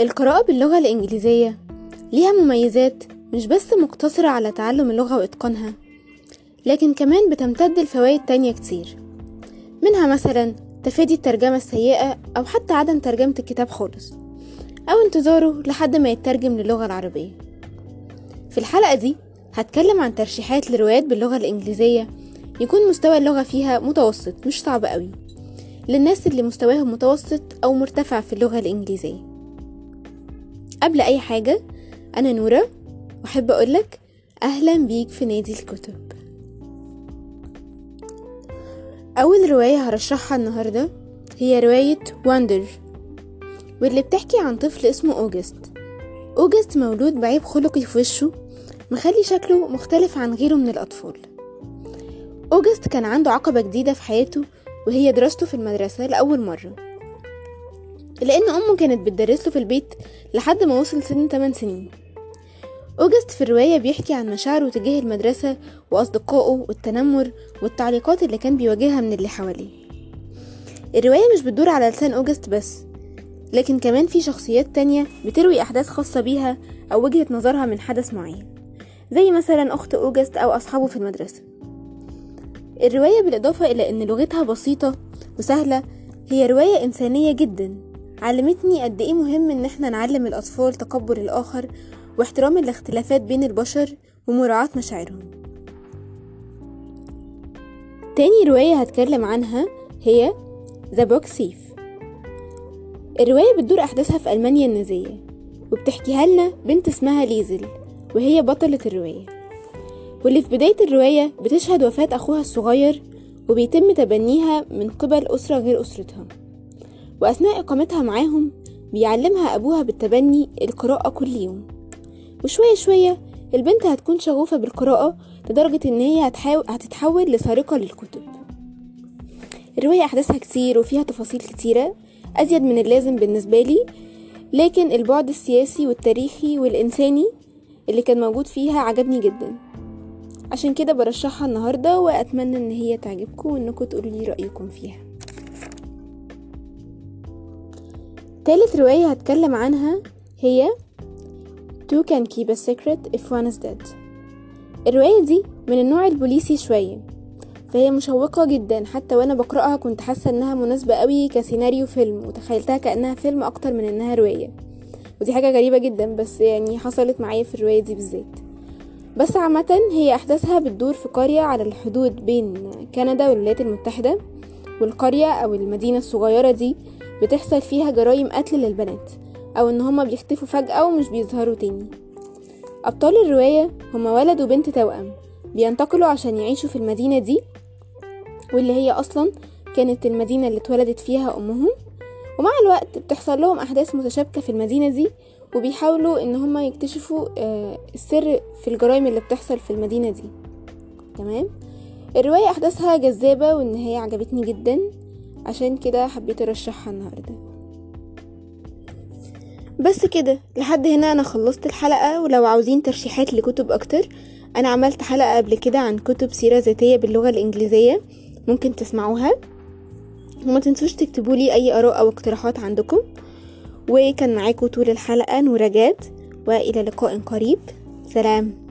القراءة باللغة الإنجليزية ليها مميزات مش بس مقتصرة على تعلم اللغة وإتقانها لكن كمان بتمتد لفوائد تانية كتير منها مثلا تفادي الترجمة السيئة أو حتى عدم ترجمة الكتاب خالص أو انتظاره لحد ما يترجم للغة العربية. في الحلقة دي هتكلم عن ترشيحات لروايات باللغة الإنجليزية يكون مستوى اللغة فيها متوسط مش صعب قوي للناس اللي مستواهم متوسط أو مرتفع في اللغة الإنجليزية. قبل أي حاجة أنا نورة وأحب أقولك أهلا بيك في نادي الكتب. أول رواية هرشحها النهاردة هي رواية واندر واللي بتحكي عن طفل اسمه أوجست. أوجست مولود بعيب خلقي في وشه مخلي شكله مختلف عن غيره من الأطفال. أوجست كان عنده عقبة جديدة في حياته وهي دراسته في المدرسة لأول مرة. لأن أمه كانت بتدرسله في البيت لحد ما وصل سن 8 سنين. أوجست في الرواية بيحكي عن مشاعره تجاه المدرسة وأصدقائه والتنمر والتعليقات اللي كان بيواجهها من اللي حواليه. الرواية مش بتدور على لسان أوجست بس لكن كمان في شخصيات تانية بتروي أحداث خاصة بيها أو وجهة نظرها من حدث معين زي مثلا أخت أوجست أو أصحابه في المدرسة. الرواية بالإضافة إلى أن لغتها بسيطة وسهلة هي رواية إنسانية جدا. علمتني قد إيه مهم إن إحنا نعلم الأطفال تقبل الآخر واحترام الاختلافات بين البشر ومراعاة مشاعرهم. تاني رواية هتكلم عنها هي The Book Thief. الرواية بتدور أحداثها في ألمانيا النازية وبتحكيها لنا بنت اسمها ليزل وهي بطلة الرواية. واللي في بداية الرواية بتشهد وفاة أخوها الصغير وبيتم تبنيها من قبل أسرة غير أسرتها وأثناء إقامتها معاهم بيعلمها أبوها بالتبني القراءة كل يوم. وشوية شوية البنت هتكون شغوفة بالقراءة لدرجة إن هي هتحاول هتتحول لسارقة للكتب. الرواية أحداثها كتير وفيها تفاصيل كتيرة أزيد من اللازم بالنسبة لي لكن البعد السياسي والتاريخي والإنساني اللي كان موجود فيها عجبني جدا. عشان كده برشحها النهاردة وأتمنى إن هي تعجبكم وإنكم تقولوا لي رأيكم فيها. تالت رواية هتكلم عنها هي Two can keep a secret if one is dead الرواية دي من النوع البوليسي شوية فهي مشوقة جدا. حتى وأنا بقرأها كنت حاسة إنها مناسبة قوي كسيناريو فيلم وتخيلتها كأنها فيلم أكتر من إنها رواية. ودي حاجة غريبة جدا بس يعني حصلت معايا في الرواية دي بالذات. بس عامة هي أحداثها بتدور في قرية على الحدود بين كندا والولايات المتحدة والقرية أو المدينة الصغيرة دي بتحصل فيها جرائم قتل للبنات أو إن هما بيختفوا فجأة ومش بيظهروا تاني. أبطال الرواية هما ولد وبنت توأم بينتقلوا عشان يعيشوا في المدينة دي واللي هي أصلا كانت المدينة اللي اتولدت فيها أمهم. ومع الوقت بتحصل لهم أحداث متشابكة في المدينة دي وبيحاولوا إن هما يكتشفوا السر في الجرائم اللي بتحصل في المدينة دي. تمام؟ الرواية أحداثها جذابة والنهاية عجبتني جدا. عشان كده حبيت أرشحها النهاردة. بس كده لحد هنا أنا خلصت الحلقة ولو عاوزين ترشيحات لكتب أكتر أنا عملت حلقة قبل كده عن كتب سيرة ذاتية باللغة الإنجليزية ممكن تسمعوها. وما تنسوش تكتبولي أي آراء أو اقتراحات عندكم. وكان معاكم طول الحلقة نورة جاد وإلى لقاء قريب. سلام.